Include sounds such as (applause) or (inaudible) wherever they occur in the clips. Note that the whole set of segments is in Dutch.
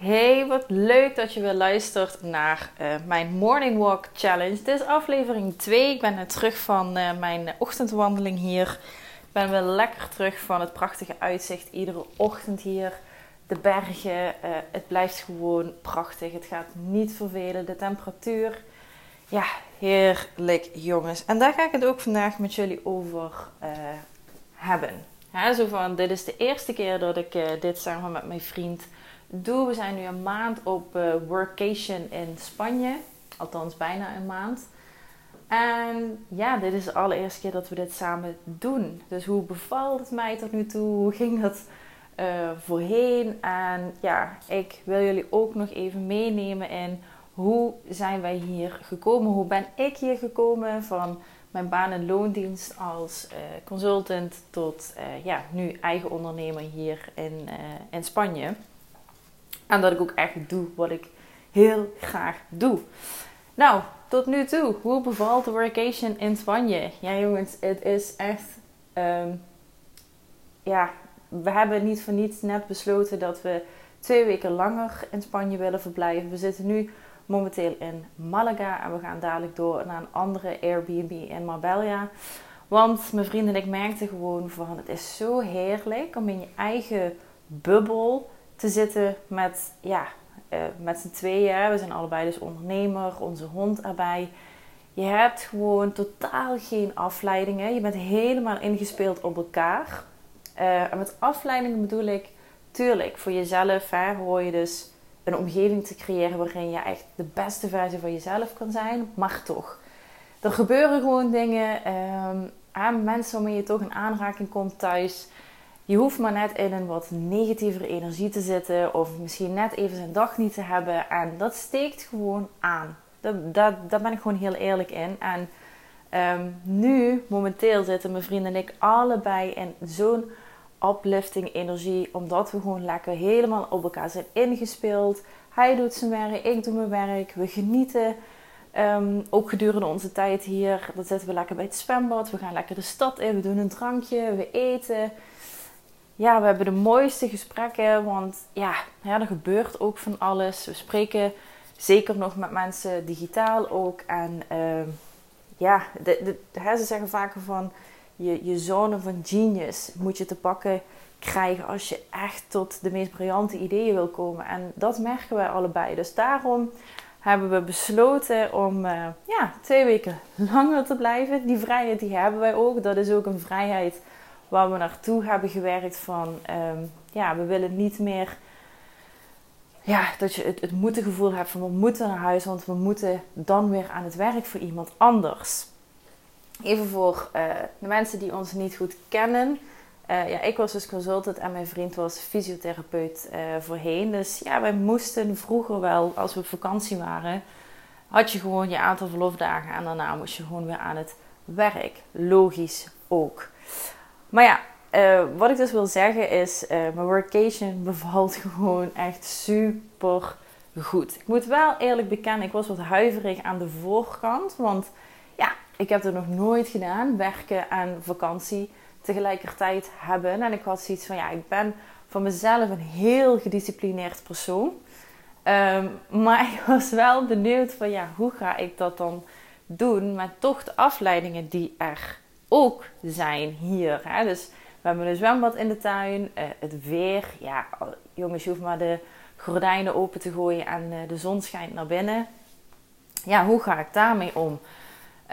Hey, wat leuk dat je weer luistert naar uh, mijn Morning Walk Challenge. Dit is aflevering 2. Ik ben net terug van uh, mijn ochtendwandeling hier. Ik ben weer lekker terug van het prachtige uitzicht iedere ochtend hier. De bergen, uh, het blijft gewoon prachtig. Het gaat niet vervelen. De temperatuur, ja, heerlijk jongens. En daar ga ik het ook vandaag met jullie over hebben. Zo van, dit is de eerste keer dat ik dit samen met mijn vriend doe. We zijn nu een maand op uh, workation in Spanje. Althans, bijna een maand. En ja, dit is de allereerste keer dat we dit samen doen. Dus hoe bevalt het mij tot nu toe? Hoe ging dat uh, voorheen? En ja, ik wil jullie ook nog even meenemen in hoe zijn wij hier gekomen? Hoe ben ik hier gekomen van mijn baan en loondienst als uh, consultant tot ja, nu eigen ondernemer hier in, in Spanje? En dat ik ook echt doe wat ik heel graag doe. Nou, tot nu toe, hoe bevalt de workation in Spanje? Ja, jongens, het is echt. Um, ja, we hebben niet voor niets net besloten dat we twee weken langer in Spanje willen verblijven. We zitten nu momenteel in Malaga en we gaan dadelijk door naar een andere Airbnb in Marbella. Want mijn vrienden en ik merkten gewoon van het is zo heerlijk om in je eigen bubbel te zitten met, ja, uh, met z'n tweeën. We zijn allebei dus ondernemer, onze hond erbij. Je hebt gewoon totaal geen afleidingen. Je bent helemaal ingespeeld op elkaar. Uh, en met afleidingen bedoel ik, tuurlijk, voor jezelf hè, hoor je dus een omgeving te creëren waarin je echt de beste versie van jezelf kan zijn. Maar toch, er gebeuren gewoon dingen. Um, aan mensen waarmee je toch in aanraking komt thuis. Je hoeft maar net in een wat negatievere energie te zitten of misschien net even zijn dag niet te hebben. En dat steekt gewoon aan. Dat, dat, daar ben ik gewoon heel eerlijk in. En um, nu, momenteel, zitten mijn vrienden en ik allebei in zo'n uplifting energie. Omdat we gewoon lekker helemaal op elkaar zijn ingespeeld. Hij doet zijn werk, ik doe mijn werk. We genieten. Um, ook gedurende onze tijd hier. Dan zitten we lekker bij het zwembad. We gaan lekker de stad in. We doen een drankje. We eten ja, we hebben de mooiste gesprekken. Want ja, ja, er gebeurt ook van alles. We spreken zeker nog met mensen digitaal ook. En uh, ja, de, de, ze zeggen vaker van je, je zone van genius moet je te pakken krijgen als je echt tot de meest briljante ideeën wil komen. En dat merken wij allebei. Dus daarom hebben we besloten om uh, ja, twee weken langer te blijven. Die vrijheid die hebben wij ook. Dat is ook een vrijheid waar we naartoe hebben gewerkt van um, ja, we willen niet meer ja, dat je het, het moeten gevoel hebt van we moeten naar huis, want we moeten dan weer aan het werk voor iemand anders. Even voor uh, de mensen die ons niet goed kennen. Uh, ja, ik was dus consultant en mijn vriend was fysiotherapeut uh, voorheen. Dus ja, wij moesten vroeger wel, als we op vakantie waren, had je gewoon je aantal verlofdagen en daarna moest je gewoon weer aan het werk. Logisch ook. Maar ja, uh, wat ik dus wil zeggen is, uh, mijn workation (laughs) bevalt gewoon echt super goed. Ik moet wel eerlijk bekennen, ik was wat huiverig aan de voorkant. Want ja, ik heb er nog nooit gedaan, werken en vakantie tegelijkertijd hebben. En ik had zoiets van, ja, ik ben van mezelf een heel gedisciplineerd persoon. Um, maar (laughs) ik was wel benieuwd van, ja, hoe ga ik dat dan doen met toch de afleidingen die er ook zijn hier. Hè? Dus we hebben een zwembad in de tuin. Uh, het weer. Ja, jongens, je hoeft maar de gordijnen open te gooien en uh, de zon schijnt naar binnen. Ja, hoe ga ik daarmee om?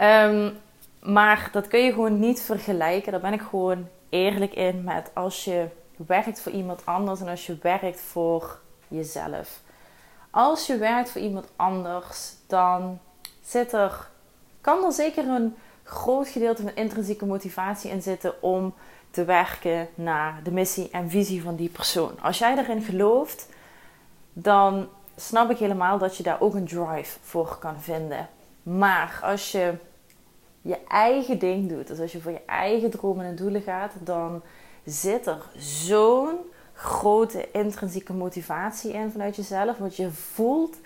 Um, maar dat kun je gewoon niet vergelijken. Daar ben ik gewoon eerlijk in met als je werkt voor iemand anders en als je werkt voor jezelf. Als je werkt voor iemand anders, dan zit er, kan er zeker een groot gedeelte van intrinsieke motivatie in zitten om te werken naar de missie en visie van die persoon. Als jij daarin gelooft, dan snap ik helemaal dat je daar ook een drive voor kan vinden. Maar als je je eigen ding doet, dus als je voor je eigen dromen en doelen gaat, dan zit er zo'n grote intrinsieke motivatie in vanuit jezelf. Want je voelt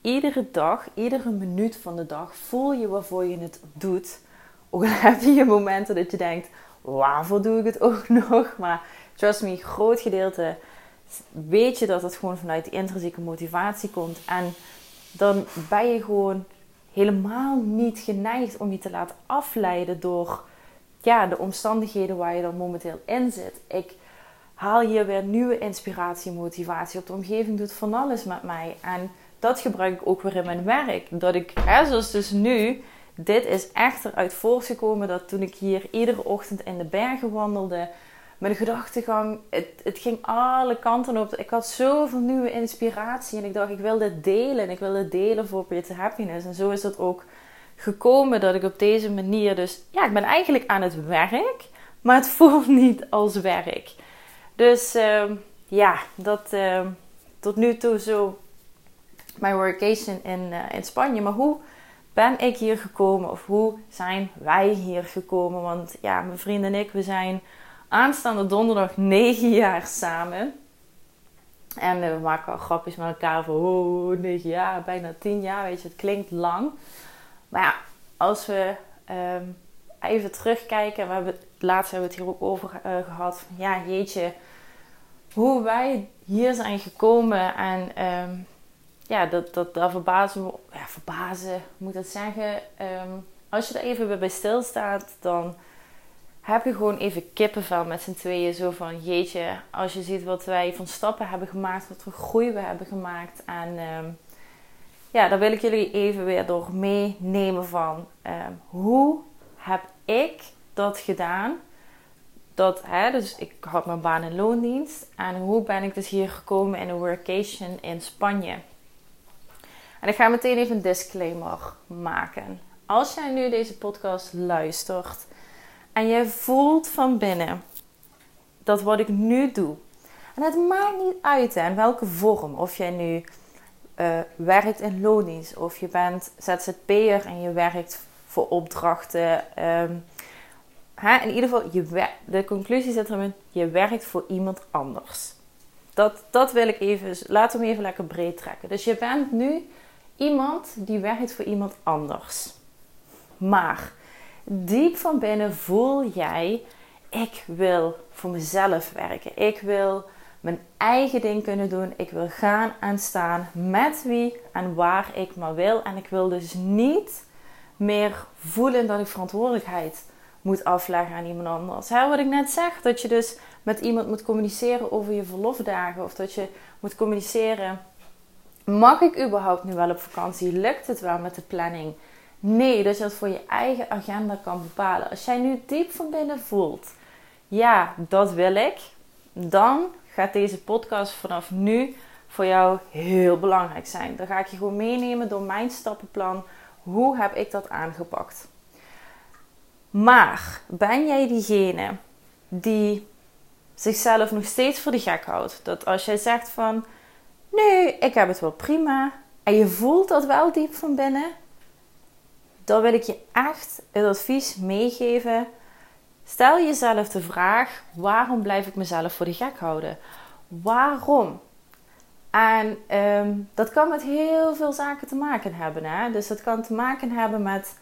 iedere dag, iedere minuut van de dag, voel je waarvoor je het doet. Ook (laughs) heb je momenten dat je denkt, waarvoor doe ik het ook (laughs) nog? Maar trust me, groot gedeelte weet je dat het gewoon vanuit die intrinsieke motivatie komt. En dan ben je gewoon helemaal niet geneigd om je te laten afleiden door ja, de omstandigheden waar je dan momenteel in zit. Ik haal hier weer nieuwe inspiratie motivatie op. De omgeving doet van alles met mij. En dat gebruik ik ook weer in mijn werk. Dat ik, hè, zoals dus nu, dit is echt eruit voortgekomen dat toen ik hier iedere ochtend in de bergen wandelde, mijn gedachtegang, het, het ging alle kanten op. Ik had zoveel nieuwe inspiratie en ik dacht, ik wil dit delen. En ik wil dit delen voor Better Happiness. En zo is het ook gekomen dat ik op deze manier dus... Ja, ik ben eigenlijk aan het werk, maar het (laughs) voelt niet als werk. Dus uh, ja, dat uh, tot nu toe zo mijn workation in, uh, in Spanje. Maar hoe ben ik hier gekomen? Of hoe zijn wij hier gekomen? Want ja, mijn vriend en ik, we zijn aanstaande donderdag 9 jaar samen. En we maken al grapjes met elkaar van, oh, 9 jaar, bijna 10 jaar, weet je, het klinkt lang. Maar ja, als we um, even terugkijken, we hebben, laatst hebben we het hier ook over uh, gehad, ja, jeetje, hoe wij hier zijn gekomen en um, ja, dat, dat, dat verbazen, ja, verbazen, moet dat zeggen. Um, als je er even bij stilstaat, dan heb je gewoon even kippenvel met z'n tweeën. Zo van, jeetje, als je ziet wat wij van stappen hebben gemaakt, wat voor groei we hebben gemaakt. En um, ja, daar wil ik jullie even weer door meenemen van, um, hoe heb ik dat gedaan? Dat, hè, dus ik had mijn baan in loondienst. En hoe ben ik dus hier gekomen in een workation in Spanje? En ik ga meteen even een disclaimer maken. Als jij nu deze podcast luistert en je voelt van binnen dat wat ik nu doe, en het maakt niet uit hè, in welke vorm, of jij nu uh, werkt in loondienst of je bent ZZP'er en je werkt voor opdrachten. Um, hè, in ieder geval, je de conclusie zit erin, je werkt voor iemand anders. Dat, dat wil ik even, laten we hem even lekker breed trekken. Dus je bent nu iemand die werkt voor iemand anders. Maar diep van binnen voel jij, ik wil voor mezelf werken. Ik wil mijn eigen ding kunnen doen. Ik wil gaan en staan met wie en waar ik maar wil. En ik wil dus niet meer voelen dat ik verantwoordelijkheid moet afleggen aan iemand anders. Hè, wat ik net zeg, dat je dus met iemand moet communiceren over je verlofdagen. Of dat je moet communiceren, mag ik überhaupt nu wel op vakantie? Lukt het wel met de planning? Nee, dat je dat voor je eigen agenda kan bepalen. Als jij nu diep van binnen voelt, ja, dat wil ik, dan gaat deze podcast vanaf nu voor jou heel belangrijk zijn. Dan ga ik je gewoon meenemen door mijn stappenplan. Hoe heb ik dat aangepakt? Maar ben jij diegene die zichzelf nog steeds voor de gek houdt? Dat als jij zegt van, nee, ik heb het wel prima. En je voelt dat wel diep van binnen dan wil ik je echt het advies meegeven. Stel jezelf de vraag: waarom blijf ik mezelf voor de gek houden? Waarom? En um, dat kan met heel veel zaken te maken hebben. Hè? Dus dat kan te maken hebben met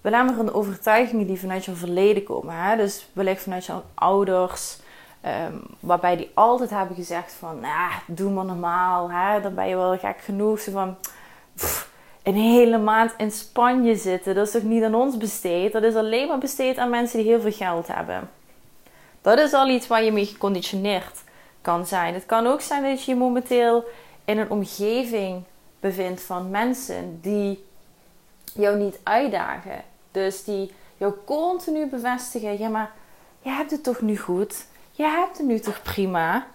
belemmerende overtuigingen die vanuit je verleden komen. Hè? Dus wellicht vanuit je ouders, um, waarbij die altijd hebben gezegd van, nah, doe maar normaal, hè? dan ben je wel gek genoeg. Van, een hele maand in Spanje zitten. Dat is toch niet aan ons besteed? Dat is alleen maar besteed aan mensen die heel veel geld hebben. Dat is al iets waar je mee geconditioneerd kan zijn. Het kan ook zijn dat je je momenteel in een omgeving bevindt van mensen die jou niet uitdagen. Dus die jou continu bevestigen: ja, maar je hebt het toch nu goed? Je hebt het nu toch prima?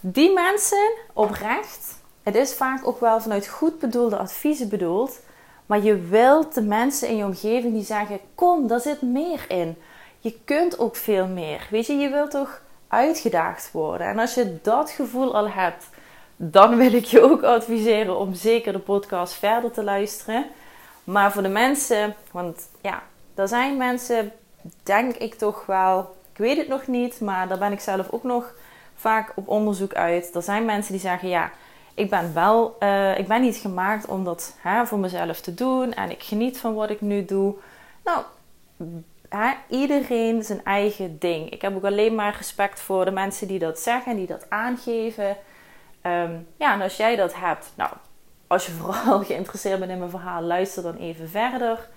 Die mensen oprecht het is vaak ook wel vanuit goed bedoelde adviezen bedoeld. Maar je wilt de mensen in je omgeving die zeggen: Kom, daar zit meer in. Je kunt ook veel meer. Weet je, je wilt toch uitgedaagd worden. En als je dat gevoel al hebt, dan wil ik je ook adviseren om zeker de podcast verder te luisteren. Maar voor de mensen, want ja, er zijn mensen, denk ik toch wel, ik weet het nog niet, maar daar ben ik zelf ook nog vaak op onderzoek uit. Er zijn mensen die zeggen: Ja ik ben wel, uh, ik ben niet gemaakt om dat hè, voor mezelf te doen en ik geniet van wat ik nu doe. Nou, hè, iedereen zijn eigen ding. Ik heb ook alleen maar respect voor de mensen die dat zeggen en die dat aangeven. Ehm, ja, en als jij dat hebt, nou, als je (laughs) vooral geïnteresseerd bent in mijn verhaal, luister dan even verder.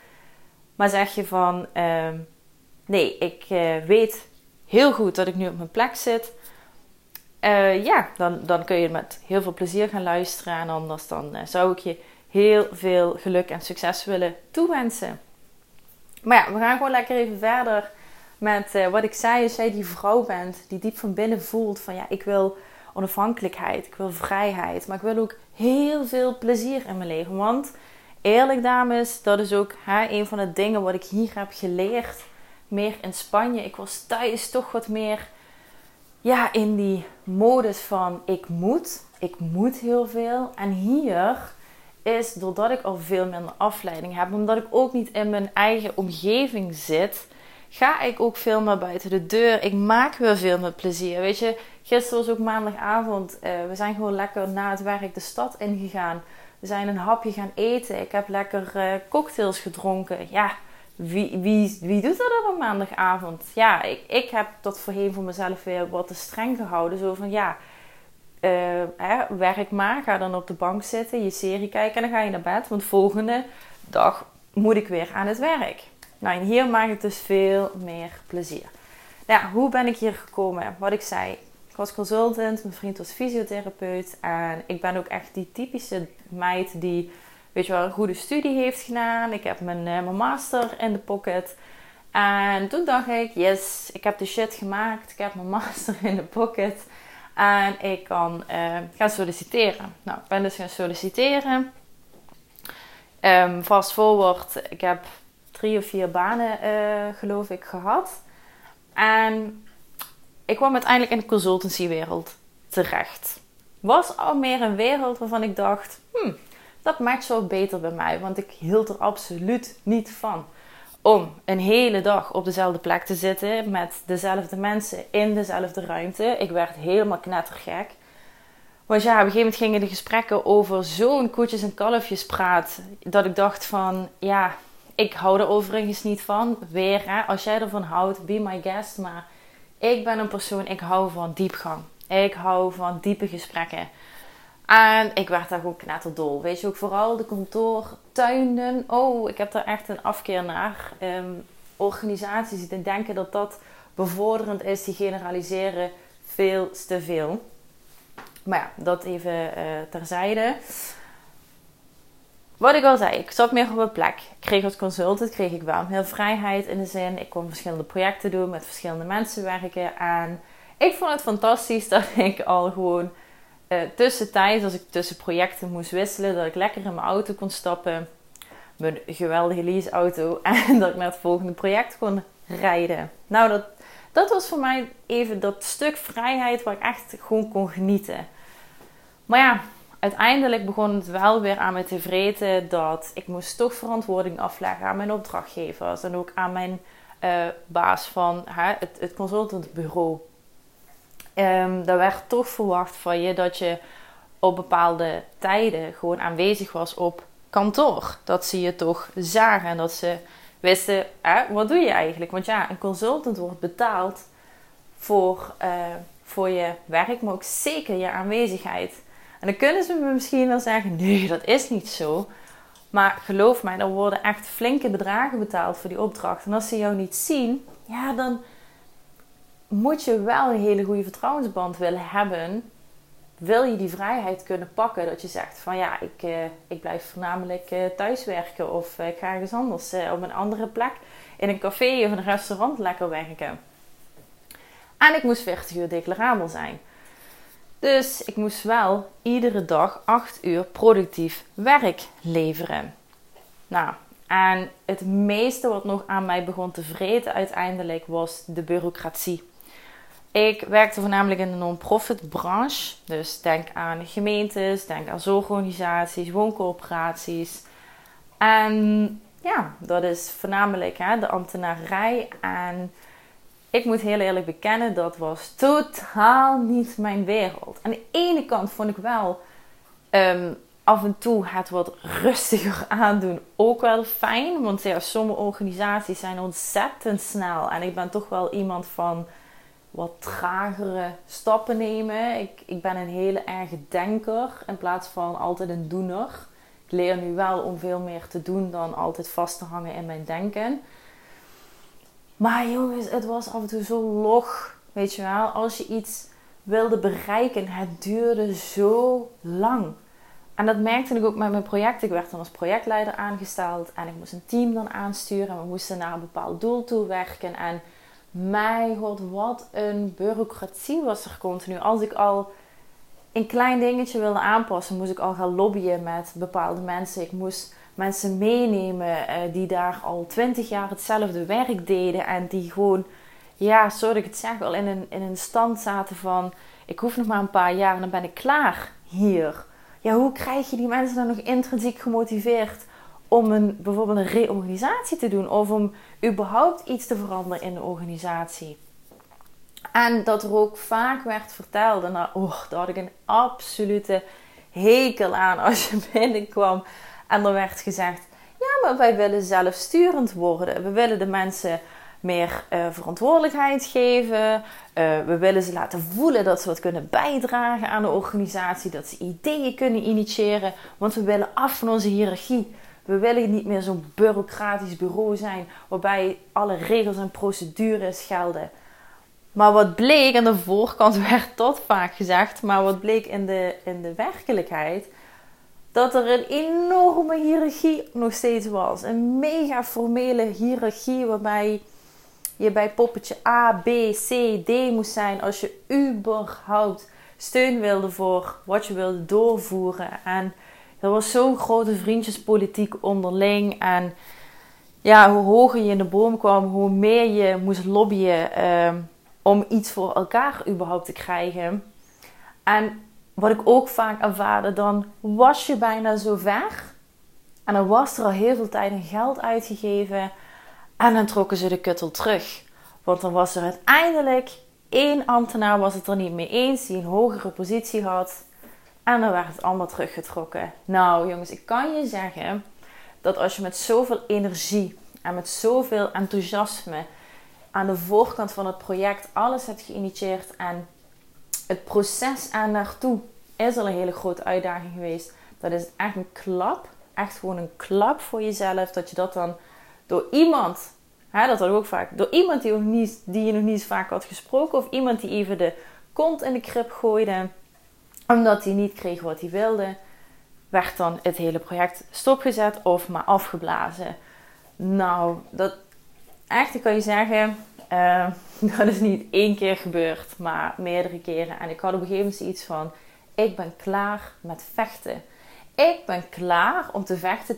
Maar zeg je van, ehm, nee, ik uh, weet heel goed dat ik nu op mijn plek zit. Uh, ja, dan, dan kun je met heel veel plezier gaan luisteren. En anders dan uh, zou ik je heel veel geluk en succes willen toewensen. Maar ja, we gaan gewoon lekker even verder met uh, wat ik zei. Als jij die vrouw bent die diep van binnen voelt van ja, ik wil onafhankelijkheid, ik wil vrijheid, maar ik wil ook heel veel plezier in mijn leven. Want eerlijk dames, dat is ook hè, een van de dingen wat ik hier heb geleerd. Meer in Spanje. Ik was thuis toch wat meer ja, in die modus van ik moet. Ik moet heel veel. En hier is doordat ik al veel minder afleiding heb, omdat ik ook niet in mijn eigen omgeving zit, ga ik ook veel meer buiten de deur. Ik maak weer veel met plezier. Weet je, gisteren was ook maandagavond. Uh, we zijn gewoon lekker na het werk de stad ingegaan. We zijn een hapje gaan eten. Ik heb lekker uh, cocktails gedronken. Ja, wie, wie, wie doet dat op een maandagavond? Ja, ik, ik heb dat voorheen voor mezelf weer wat te streng gehouden. Zo van ja, uh, hè, werk maar. Ga dan op de bank zitten, je serie kijken en dan ga je naar bed. Want volgende dag moet ik weer aan het werk. Nou, en hier maak ik dus veel meer plezier. Nou, hoe ben ik hier gekomen? Wat ik zei, ik was consultant, mijn vriend was fysiotherapeut. En ik ben ook echt die typische meid die, weet je wel, een goede studie heeft gedaan. Ik heb mijn, uh, mijn master in de pocket. En toen dacht ik, yes, ik heb de shit gemaakt. Ik heb mijn (laughs) master in de pocket. En ik kan uh, gaan solliciteren. Nou, ik ben dus gaan solliciteren. Um, fast forward, ik heb drie of vier banen, uh, geloof ik, gehad. En ik kwam uiteindelijk in de consultancywereld terecht. Was al meer een wereld waarvan ik dacht, hmm, dat zo beter bij mij. Want ik hield er absoluut niet van om een hele dag op dezelfde plek te zitten met dezelfde mensen in dezelfde ruimte. Ik werd helemaal knettergek. Want ja, op een gegeven moment gingen de gesprekken over zo'n koetjes en kalfjes praat. Dat ik dacht van, ja, ik hou er overigens niet van. Weer, als jij ervan houdt, be my guest. Maar ik ben een persoon, ik hou van diepgang. Ik hou van diepe gesprekken. En ik werd daar gewoon knetterdol. Weet je, ook vooral de kantoortuinen. Oh, ik heb daar echt een afkeer naar. Um, organisaties die denken dat dat bevorderend is, die generaliseren veel te veel. Maar ja, dat even uh, terzijde. Wat ik al zei, ik zat meer op een plek. Ik kreeg als consultant kreeg ik wel meer vrijheid in de zin. Ik kon verschillende projecten doen, met verschillende mensen werken. En ik vond het fantastisch (laughs) dat ik al gewoon uh, tussentijds, als ik tussen projecten moest wisselen, dat ik lekker in mijn auto kon stappen. Mijn geweldige leaseauto. (laughs) En dat ik naar het volgende project kon rijden. Nou, dat, dat was voor mij even dat stuk vrijheid waar ik echt gewoon kon genieten. Maar ja, uiteindelijk begon het wel weer aan me te vreten dat ik moest toch verantwoording afleggen aan mijn opdrachtgevers. En ook aan mijn uh, baas van het, het consultantbureau. Um, daar werd toch verwacht van je dat je op bepaalde tijden gewoon aanwezig was op kantoor. Dat ze je toch zagen en dat ze wisten, wat doe je eigenlijk? Want ja, een consultant wordt betaald voor, uh, voor je werk, maar ook zeker je aanwezigheid. En dan kunnen ze me misschien wel zeggen, nee, dat is niet zo. Maar geloof mij, er worden echt flinke bedragen betaald voor die opdracht. En als ze jou niet zien, ja, dan moet je wel een hele goede vertrouwensband willen hebben. Wil je die vrijheid kunnen pakken dat je zegt van ja, ik, uh, ik blijf voornamelijk uh, thuiswerken of uh, ik ga ergens anders op een andere plek in een café of een restaurant lekker werken. En ik moest 40 uur declarabel zijn. Dus ik moest wel iedere dag 8 uur productief werk leveren. Nou, en het meeste wat nog aan mij begon te vreten uiteindelijk was de bureaucratie. Ik werkte voornamelijk in de non-profit branche. Dus denk aan gemeentes, denk aan zorgorganisaties, wooncoöperaties. En ja, dat is voornamelijk hè, de ambtenarij. En ik moet heel eerlijk bekennen, dat was totaal niet mijn wereld. Aan de ene kant vond ik wel, um, af en toe het wat rustiger aandoen ook wel fijn. Want ja, sommige organisaties zijn ontzettend snel. En ik ben toch wel iemand van wat tragere stappen nemen. Ik, ik ben een hele erge denker in plaats van altijd een doener. Ik leer nu wel om veel meer te doen dan altijd vast te hangen in mijn denken. Maar jongens, het was af en toe zo log. Weet je wel, als je iets wilde bereiken, het duurde zo lang. En dat merkte ik ook met mijn project. Ik werd dan als projectleider aangesteld en ik moest een team dan aansturen. En we moesten naar een bepaald doel toe werken. En mijn god, wat een bureaucratie was er continu. Als ik al een klein dingetje wilde aanpassen, moest ik al gaan lobbyen met bepaalde mensen. Ik moest mensen meenemen eh, die daar al twintig jaar hetzelfde werk deden. En die gewoon, ja, zoals ik het zeg, al in een, in een stand zaten van... Ik hoef nog maar een paar jaar en dan ben ik klaar hier. Ja, hoe krijg je die mensen dan nog intrinsiek gemotiveerd om een, bijvoorbeeld een reorganisatie te doen? Of om überhaupt iets te veranderen in de organisatie? En dat er ook vaak werd verteld, en daar, oh, daar had ik een absolute hekel aan als je (laughs) binnenkwam en er werd gezegd: Ja, maar wij willen zelfsturend worden. We willen de mensen meer uh, verantwoordelijkheid geven. Uh, we willen ze laten voelen dat ze wat kunnen bijdragen aan de organisatie. Dat ze ideeën kunnen initiëren. Want we willen af van onze hiërarchie. We willen niet meer zo'n bureaucratisch bureau zijn waarbij alle regels en procedures gelden. Maar wat bleek, aan de voorkant (laughs) werd dat vaak gezegd, maar wat bleek in de, in de werkelijkheid, dat er een enorme hiërarchie nog steeds was. Een mega formele hiërarchie waarbij je bij poppetje A, B, C, D moest zijn als je überhaupt steun wilde voor wat je wilde doorvoeren. En er was zo'n grote vriendjespolitiek onderling. En ja, hoe hoger je in de boom kwam, hoe meer je moest lobbyen ehm, om iets voor elkaar überhaupt te krijgen. En wat ik ook vaak ervaarde, dan was je bijna zo ver. En dan was er al heel veel tijd en geld uitgegeven. En dan trokken ze de kuttel terug. Want dan was er uiteindelijk één ambtenaar was het er niet mee eens die een hogere positie had. En dan werd het allemaal teruggetrokken. Nou jongens, ik kan je zeggen dat als je met zoveel energie en met zoveel enthousiasme aan de voorkant van het project alles hebt geïnitieerd en het proces aan naartoe is al een hele grote uitdaging geweest. Dat is echt een klap. Echt gewoon een klap voor jezelf. Dat je dat dan door iemand, hè, dat had ook vaak, door iemand die, nog niet, die je nog niet vaak had gesproken. Of iemand die even de kont in de krip gooide. Omdat hij niet kreeg wat hij wilde. Werd dan het hele project stopgezet of maar afgeblazen. Nou, dat echt, kan je zeggen, uh, (laughs) dat is niet één keer gebeurd, maar meerdere keren. En ik had op een gegeven moment iets van: ik ben klaar met vechten. Ik ben klaar om te vechten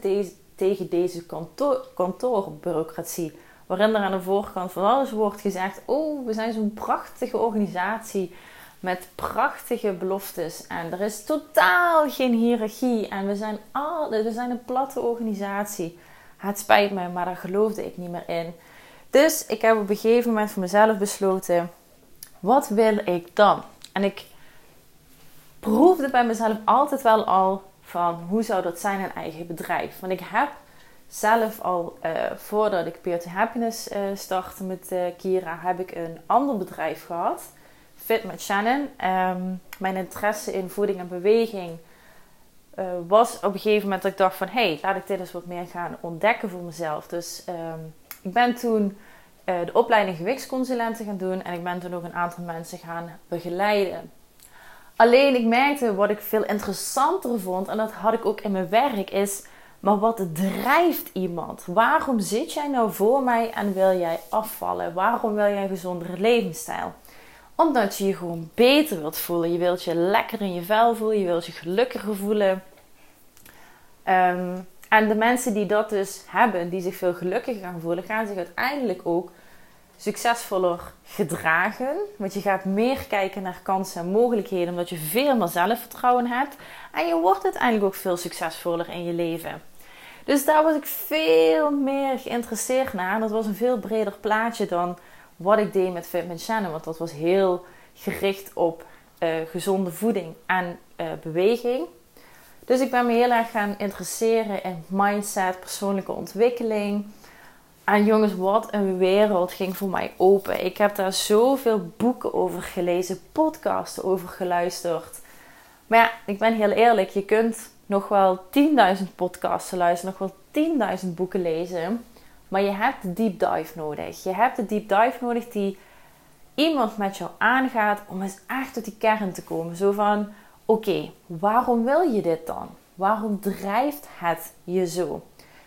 tegen deze kantoor, kantoorbureaucratie. Waarin er aan de voorkant van alles wordt gezegd: Oh, we zijn zo'n prachtige organisatie met prachtige beloftes. En er is totaal geen hiërarchie. En we zijn, al, we zijn een platte organisatie. Het spijt me, maar daar geloofde ik niet meer in. Dus ik heb op een gegeven moment voor mezelf besloten: wat wil ik dan? En ik proefde bij mezelf altijd wel al van hoe zou dat zijn een eigen bedrijf. Want ik heb zelf al uh, voordat ik Peer to Happiness uh, startte met uh, Kira, heb ik een ander bedrijf gehad. Fit met Shannon. Um, mijn interesse in voeding en beweging was op een gegeven moment dat ik dacht van... hé, hey, laat ik dit eens wat meer gaan ontdekken voor mezelf. Dus um, ik ben toen de opleiding gewichtsconsulenten gaan doen. En ik ben toen ook een aantal mensen gaan begeleiden. Alleen ik merkte wat ik veel interessanter vond, en dat had ik ook in mijn werk, is: maar wat drijft iemand? Waarom zit jij nou voor mij en wil jij afvallen? Waarom wil jij een gezondere levensstijl? Omdat je je gewoon beter wilt voelen. Je wilt je lekker in je vel voelen, je wilt je gelukkiger voelen. Ehm, en de mensen die dat dus hebben, die zich veel gelukkiger gaan voelen, gaan zich uiteindelijk ook succesvoller gedragen. Want je gaat meer kijken naar kansen en mogelijkheden, omdat je veel meer zelfvertrouwen hebt. En je wordt uiteindelijk ook veel succesvoller in je leven. Dus daar was ik veel meer geïnteresseerd naar. Dat was een veel breder plaatje dan wat ik deed met Fitment Shannon. Want dat was heel gericht op uh, gezonde voeding en uh, beweging. Dus ik ben me heel erg gaan interesseren in mindset, persoonlijke ontwikkeling. En jongens, wat een wereld ging voor mij open. Ik heb daar zoveel boeken over gelezen, podcasts over geluisterd. Maar ja, ik ben heel eerlijk, je kunt nog wel 10.000 podcasts luisteren, nog wel 10.000 boeken lezen. Maar je hebt de deep dive nodig. Je hebt de deep dive nodig die iemand met jou aangaat om eens echt tot die kern te komen. Zo van, oké, waarom wil je dit dan? Waarom drijft het je zo?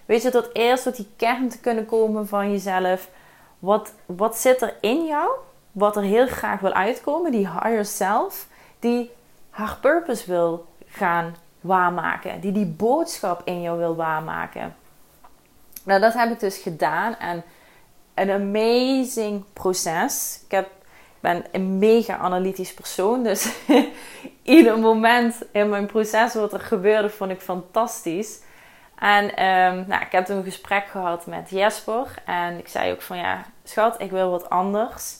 Weet je, tot eerst tot die kern te kunnen komen van jezelf. Wat, wat zit er in jou? Wat er heel graag wil uitkomen? Die higher self, die haar purpose wil gaan waarmaken. Die die boodschap in jou wil waarmaken. Nou, dat heb ik dus gedaan. En een amazing proces. Ik heb ben een mega analytisch persoon. Dus (laughs) ieder moment in mijn proces wat er gebeurde, vond ik fantastisch. En um, nou, ik heb toen een gesprek gehad met Jesper. En ik zei ook van ja, schat, ik wil wat anders.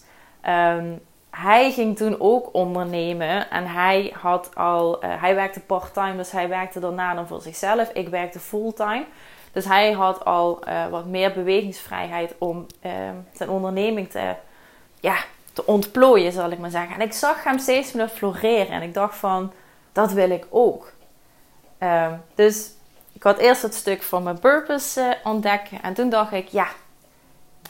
Um, hij ging toen ook ondernemen. En hij had al, uh, hij werkte part-time, dus hij werkte daarna dan voor zichzelf. Ik werkte fulltime. Dus hij had al uh, wat meer bewegingsvrijheid om uh, zijn onderneming te, ja, te ontplooien, zal ik maar zeggen. En ik zag hem steeds meer floreren. En ik dacht van, dat wil ik ook. Uh, dus ik had eerst het stuk van mijn purpose uh, ontdekken. En toen dacht ik, ja,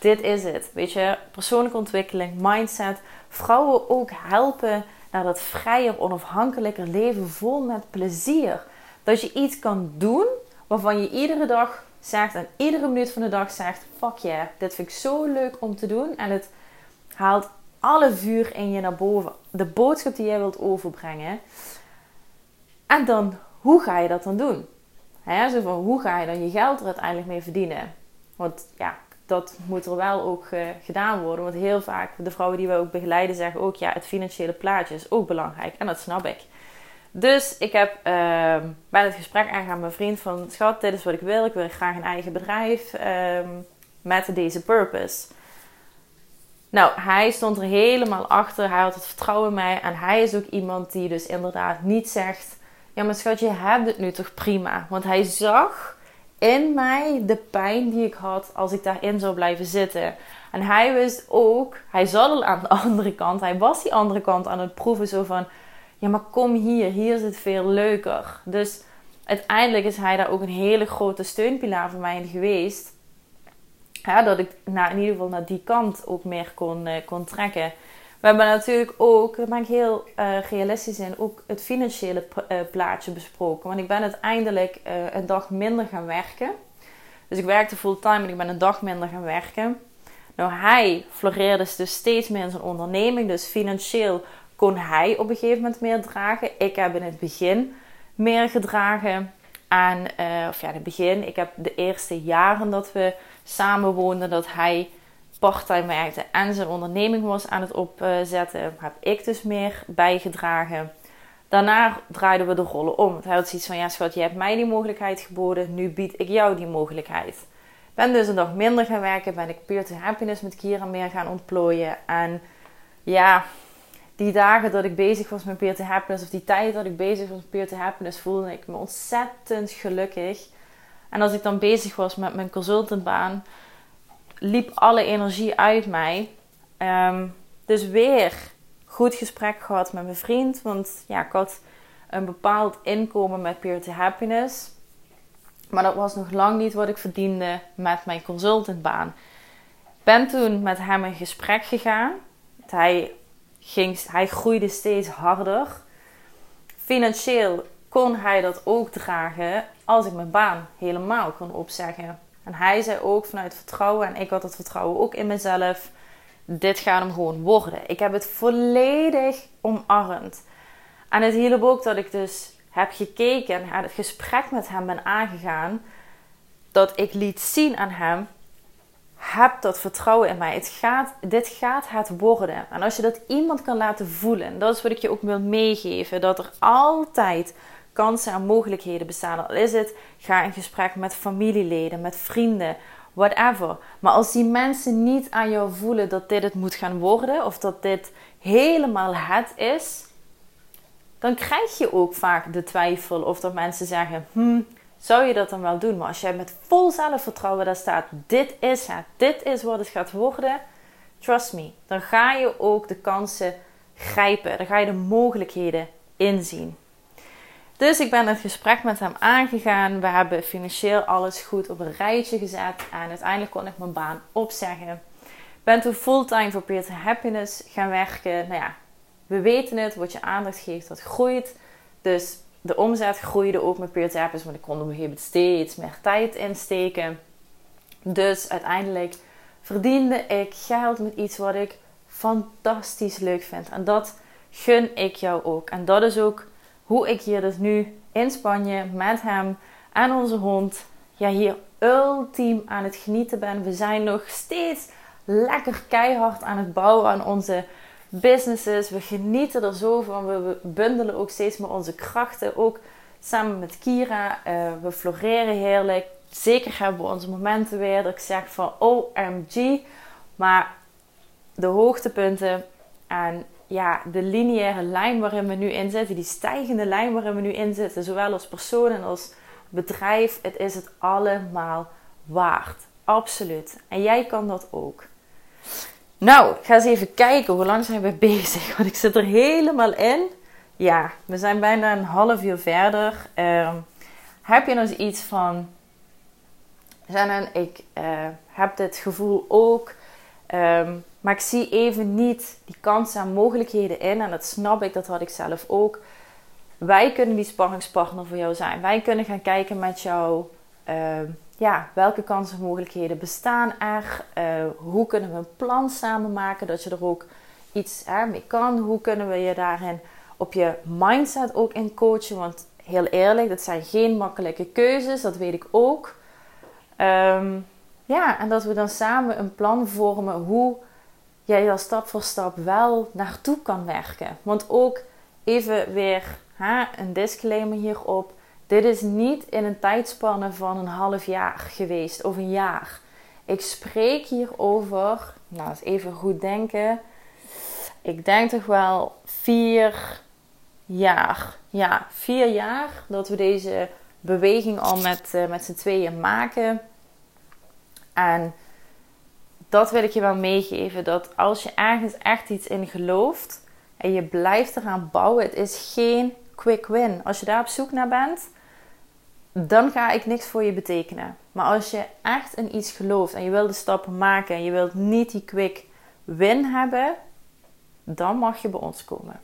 dit is het. Weet je, persoonlijke ontwikkeling, mindset. Vrouwen ook helpen naar dat vrijer, onafhankelijker leven vol met plezier. Dat je iets kan doen waarvan je iedere dag zegt en iedere minuut van de dag zegt: Fuck yeah, dit vind ik zo leuk om te doen. En het haalt alle vuur in je naar boven. De boodschap die jij wilt overbrengen. En dan, hoe ga je dat dan doen? He, zo van, hoe ga je dan je geld er uiteindelijk mee verdienen? Want ja, dat moet er wel ook uh, gedaan worden. Want heel vaak, de vrouwen die we ook begeleiden, zeggen ook: ja, het financiële plaatje is ook belangrijk. En dat snap ik. Dus ik heb uh, bij het gesprek aangegaan met mijn vriend van... Schat, dit is wat ik wil. Ik wil graag een eigen bedrijf uh, met deze purpose. Nou, hij stond er helemaal achter. Hij had het vertrouwen in mij. En hij is ook iemand die dus inderdaad niet zegt... Ja, maar schat, je hebt het nu toch prima? Want hij zag in mij de pijn die ik had als ik daarin zou blijven zitten. En hij wist ook... Hij zat al aan de (laughs) andere kant. Hij was die andere kant aan het proeven. Zo van ja, maar kom hier, hier is het veel leuker. Dus uiteindelijk is hij daar ook een hele grote steunpilaar voor mij geweest. Dat ik naar, in ieder geval naar die kant ook meer kon, uh, kon trekken. We hebben natuurlijk ook, daar ben ik heel uh, realistisch in, ook het financiële uh, plaatje besproken. Want ik ben uiteindelijk een dag minder gaan werken. Dus ik werkte fulltime en ik ben een dag minder gaan werken. Nou, hij floreerde dus steeds meer in zijn onderneming. Dus financieel kon hij op een gegeven moment meer dragen. Ik heb in het begin meer gedragen. En, uh, of ja, in het begin, ik heb de eerste jaren dat we samen woonden, dat hij parttime werkte en zijn onderneming was aan het opzetten, heb ik dus meer bijgedragen. Daarna draaiden we de rollen om. hij had zoiets van: Ja, schat, je hebt mij die mogelijkheid geboden, nu bied ik jou die mogelijkheid. Ben dus een dag minder gaan werken, ben ik Peer to Happiness met Kira meer gaan ontplooien. En ja, die dagen dat ik bezig was met Peer to Happiness, of die tijd dat ik bezig was met Peer to Happiness, voelde ik me ontzettend gelukkig. En als ik dan bezig was met mijn consultantbaan, liep alle energie uit mij. Um, dus weer goed gesprek gehad met mijn vriend, want ja, ik had een bepaald inkomen met Peer to Happiness. Maar dat was nog lang niet wat ik verdiende met mijn consultantbaan. Ben toen met hem in gesprek gegaan. Hij ging, hij groeide steeds harder. Financieel kon hij dat ook dragen als ik mijn baan helemaal kon opzeggen. En hij zei ook vanuit vertrouwen, en ik had het vertrouwen ook in mezelf: dit gaat hem gewoon worden. Ik heb het volledig omarmd. En het hielp ook dat ik dus heb gekeken en het gesprek met hem ben aangegaan. Dat ik liet zien aan hem heb dat vertrouwen in mij. Het gaat, dit gaat het worden. En als je dat iemand kan laten voelen, dat is wat ik je ook wil meegeven: dat er altijd kansen en mogelijkheden bestaan. Al is het, ga in gesprek met familieleden, met vrienden, whatever. Maar als die mensen niet aan jou voelen dat dit het moet gaan worden, of dat dit helemaal het is, dan krijg je ook vaak de twijfel of dat mensen zeggen: hmm, zou je dat dan wel doen? Maar als jij met vol zelfvertrouwen daar staat: dit is het, dit is wat het gaat worden, trust me, dan ga je ook de kansen grijpen, dan ga je de mogelijkheden inzien. Dus ik ben het gesprek met hem aangegaan. We hebben financieel alles goed op een rijtje gezet. En uiteindelijk kon ik mijn baan opzeggen. Ben toen fulltime voor Peer Happiness gaan werken. Nou ja, we weten het. Wat je aandacht geeft, dat groeit. Dus de omzet groeide ook met Peer Happiness. Maar ik kon op een gegeven moment steeds meer tijd insteken. Dus uiteindelijk verdiende ik geld met iets wat ik fantastisch leuk vind. En dat gun ik jou ook. En dat is ook hoe ik hier dus nu in Spanje met hem en onze hond ja, hier ultiem aan het genieten ben. We zijn nog steeds lekker keihard aan het bouwen aan onze businesses. We genieten er zo van. We bundelen ook steeds meer onze krachten. Ook samen met Kira. Uh, we floreren heerlijk. Zeker hebben we onze momenten weer dat ik zeg van OMG. Maar de hoogtepunten en ja, de lineaire lijn waarin we nu in zitten, die stijgende lijn waarin we nu in zitten, zowel als persoon en als bedrijf, het is het allemaal waard. Absoluut. En jij kan dat ook. Nou, ik ga eens even kijken hoe lang zijn we (laughs) bezig. Want ik zit er helemaal in. Ja, we zijn bijna een half uur verder. Ehm, heb je nog iets van. Shannon, ik uh, heb dit gevoel ook. Um, maar ik zie even niet die kansen en mogelijkheden in. En dat snap ik, dat had ik zelf ook. Wij kunnen die sparringspartner voor jou zijn. Wij kunnen gaan kijken met jou. Uh, ja, welke kansen en mogelijkheden bestaan er? Uh, hoe kunnen we een plan samen maken dat je er ook iets mee kan? Hoe kunnen we je daarin op je mindset ook in coachen? Want heel eerlijk, dat zijn geen makkelijke keuzes, dat weet ik ook. Um, ja, en dat we dan samen een plan vormen hoe jij daar stap voor stap wel naartoe kan werken. Want ook even weer hè, een disclaimer hierop. Dit is niet in een tijdspanne van een half jaar geweest of een jaar. Ik spreek hier over, nou eens even goed denken. Ik denk toch wel vier jaar. Ja, vier jaar dat we deze beweging al met, uh, met z'n tweeën maken. En dat wil ik je wel meegeven. Dat als je ergens echt iets in gelooft en je blijft eraan bouwen, het is geen quick win. Als je daar op zoek naar bent, dan ga ik niks voor je betekenen. Maar als je echt in iets gelooft en je wilt de stappen maken en je wilt niet die quick win hebben, dan mag je bij ons komen.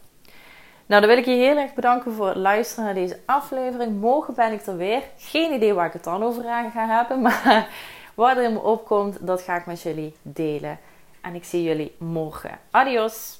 Nou, dan wil ik je heel erg bedanken voor het luisteren naar deze aflevering. Morgen ben ik er weer. Geen idee waar ik het dan over ga hebben, (laughs) maar wat er in me opkomt, dat ga ik met jullie delen. En ik zie jullie morgen. Adios!